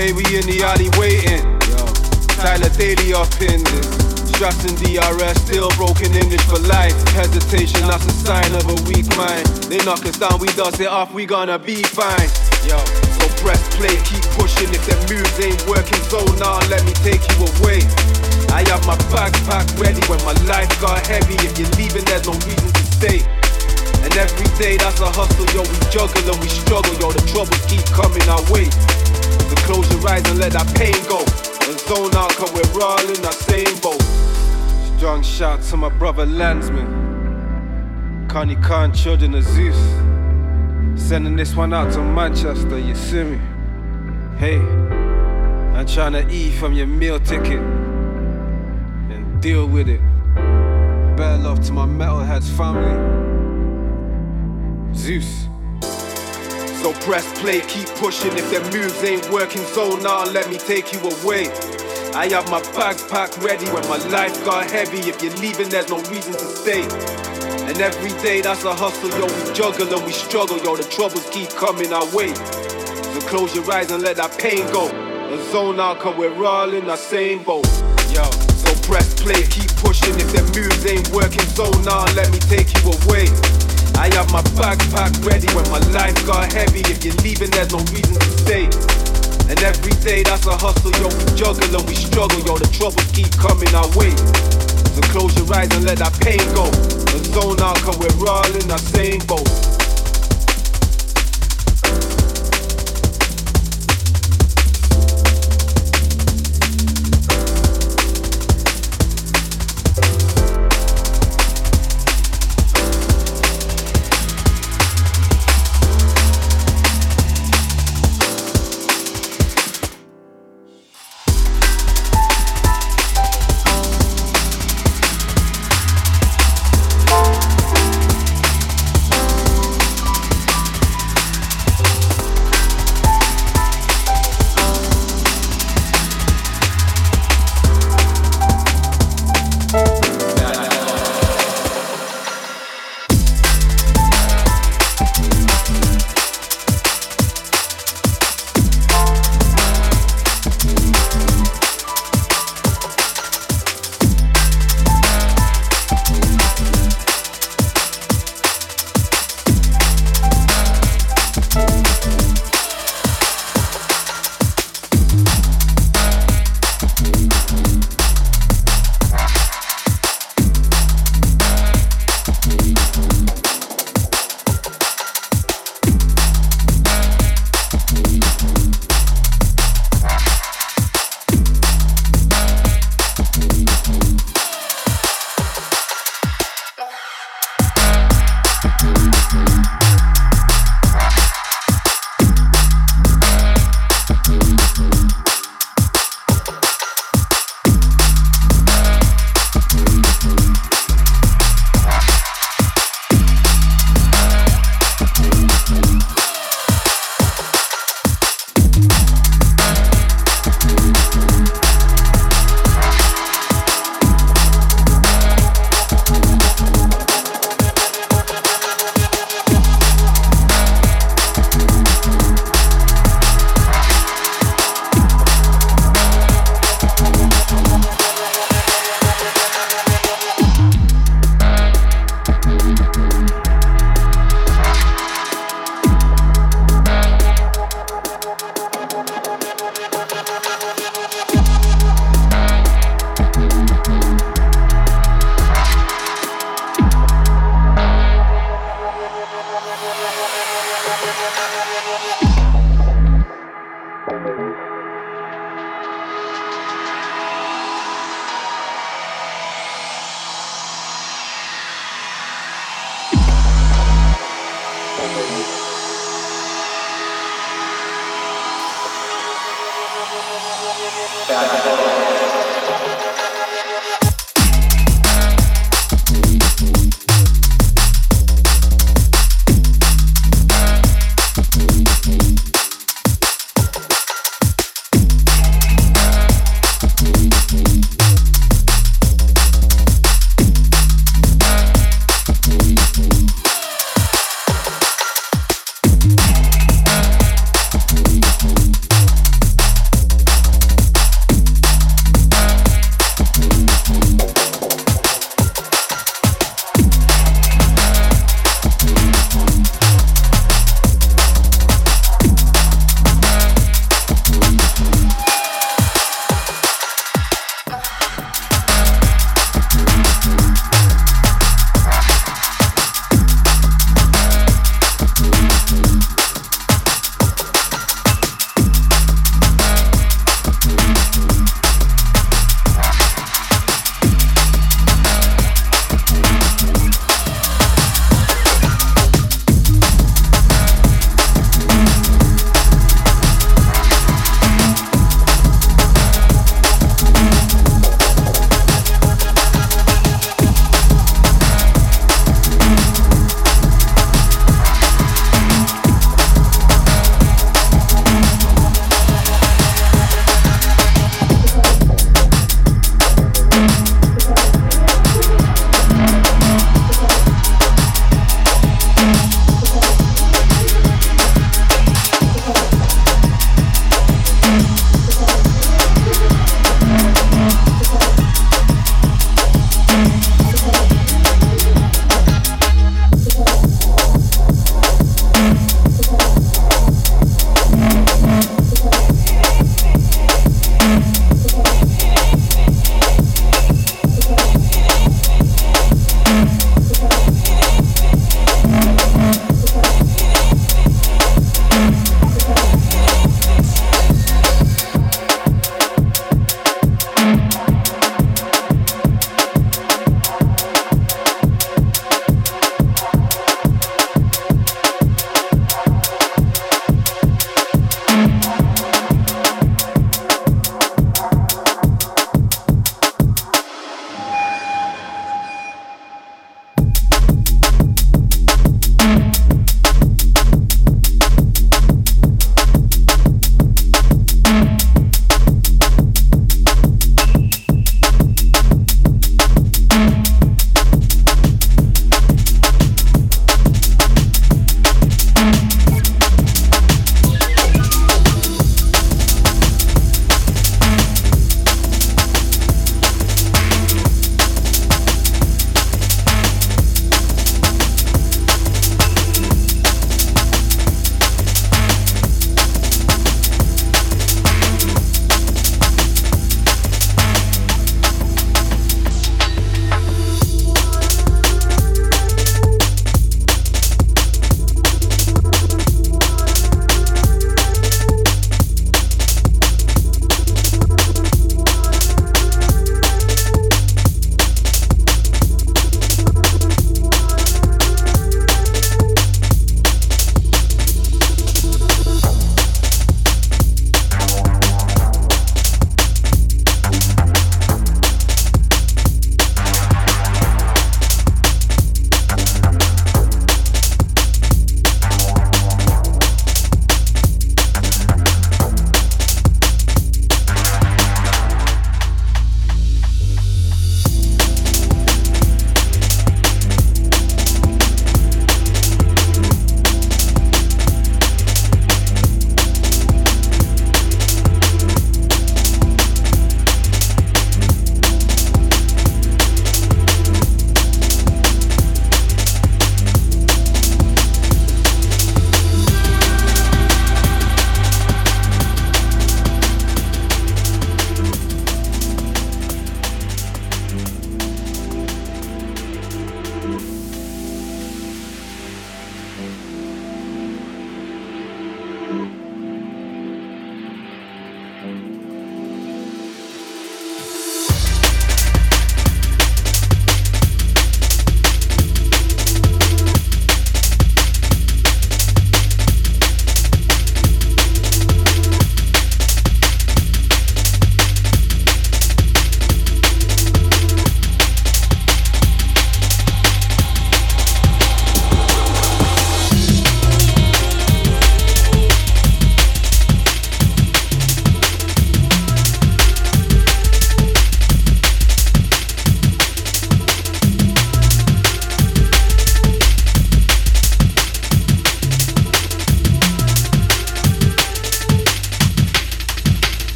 We in the alley waiting. Tyler Daley up in this. Stressing DRS, still broken English for life. Hesitation, that's a sign of a weak mind. They knock us down, we dust it off, we gonna be fine. Yo, so press play, keep pushing. If the moves ain't working, so now let me take you away. I have my backpack ready when my life got heavy. If you're leaving, there's no reason to stay. And every day that's a hustle, yo. We juggle and we struggle, yo. The troubles keep coming our way. So close your eyes and let that pain go. And zone out, cause we're all in the same boat. Strong shout to my brother Landsman. Konny Kon, children of Zeus. Sending this one out to Manchester, you see me? Hey, I'm trying to eat from your meal ticket and deal with it. Better love to my metalheads family. Zeus. So press play, keep pushing. If their moves ain't working, so now let me take you away. I have my bags packed ready when my life got heavy. If you're leaving, there's no reason to stay. And every day that's a hustle, yo. We juggle and we struggle, yo. The troubles keep coming our way. So close your eyes and let that pain go. And zone out, cause we're all in the same boat. Yo, so press play, keep pushing. If the moves ain't working, so now let me take you away. I have my backpack ready when my life got heavy. If you're leaving, there's no reason to stay. And every day that's a hustle, yo. We juggle and we struggle, yo. The troubles keep coming our way. So close your eyes and let that pain go. And zone out, cause we're all in the same boat.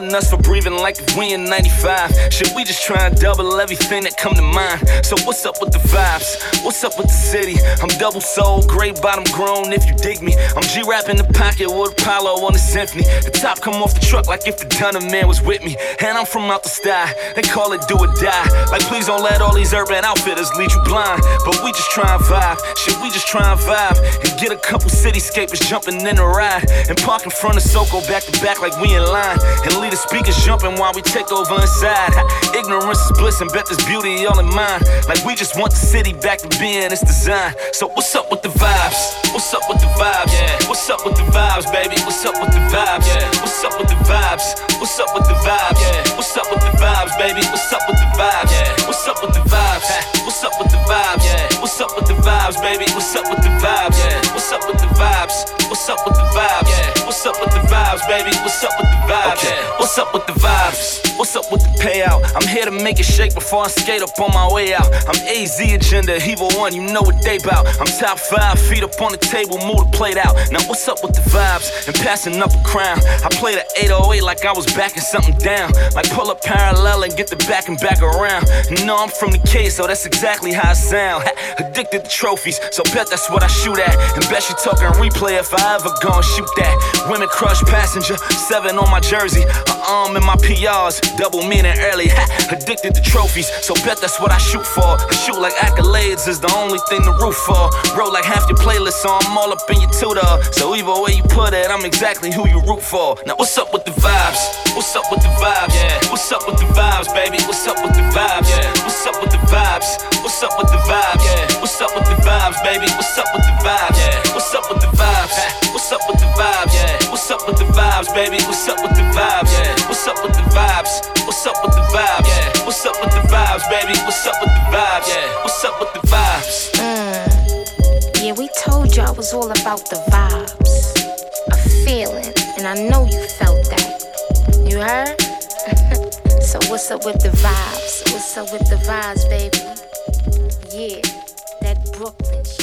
Pardon us for breathing like we in 95. Shit, we just try and double everything that come to mind. So what's up with the vibes? What's up with the city? I'm double soul, great bottom grown if you dig me. I'm G-rap in the pocket with Apollo on the symphony. The top come off the truck like if the Dunner man was with me. And I'm from out the sky, they call it do or die. Like please don't let all these urban outfitters lead you blind. But we just try and vibe. Shit, we just try and vibe. And get a couple cityscapers jumping in a ride. And park in front of Soko back to back like we in line. And leave the speakers jumping while we take over inside. Ignorance is bliss and bet there's beauty all in mind. Like we just want the city back to being its design. So what's up with the vibes? What's up with the vibes? Yeah. What's up with the vibes, baby? What's up with the vibes? Yeah. What's up with the vibes? What's up with the vibes? Yeah. What's up with the vibes, baby? What's up with the vibes? Yeah. What's up with the vibes? What's up with the vibes? Yeah. What's up with the vibes, baby? What's up with the vibes? Yeah. What's up with the vibes? What's up with the vibes? Yeah. What's up with the vibes, baby? What's up with the vibes? Okay. What's up with the vibes? What's up with the payout? I'm here to make it shake before I skate up on my way out. I'm AZ agenda, evil one, you know what they bout. I'm top five, feet up on the table, move the plate out. Now what's up with the vibes and passing up a crown? I play the 808 like I was backing something down. Like pull up parallel and get the back and back around. You know I'm from the K, so that's exactly how I sound. Addicted to trophies, so bet that's what I shoot at. And bet you talking replay if I ever gon' shoot that. Women crush passenger, seven on my jersey, a arm in my PRs, double meaning early. Ha, addicted to trophies, so bet that's what I shoot for. I shoot like accolades is the only thing to root for. Roll like half your playlist, so I'm all up in your tutor. So either way you put it, I'm exactly who you root for. Now what's up with the vibes? What's up with the vibes? Yeah. What's up with the vibes, baby? What's up with the vibes? Yeah. What's up with the vibes? What's up with the vibes? Yeah. What's up with the vibes, baby? What's up with the vibes? Yeah. What's up with the vibes? What's up with the vibes? Yeah. What's up with the vibes, baby? What's up with the vibes? Yeah. What's up with the vibes? What's up with the vibes? Yeah. What's up with the vibes, baby? What's up with the vibes? Yeah. What's up with the vibes? Mm. Yeah, we told you I was all about the vibes. A feeling, and I know you felt that. You heard? so what's up with the vibes? What's up with the vibes, baby? Yeah, that Brooklyn shit.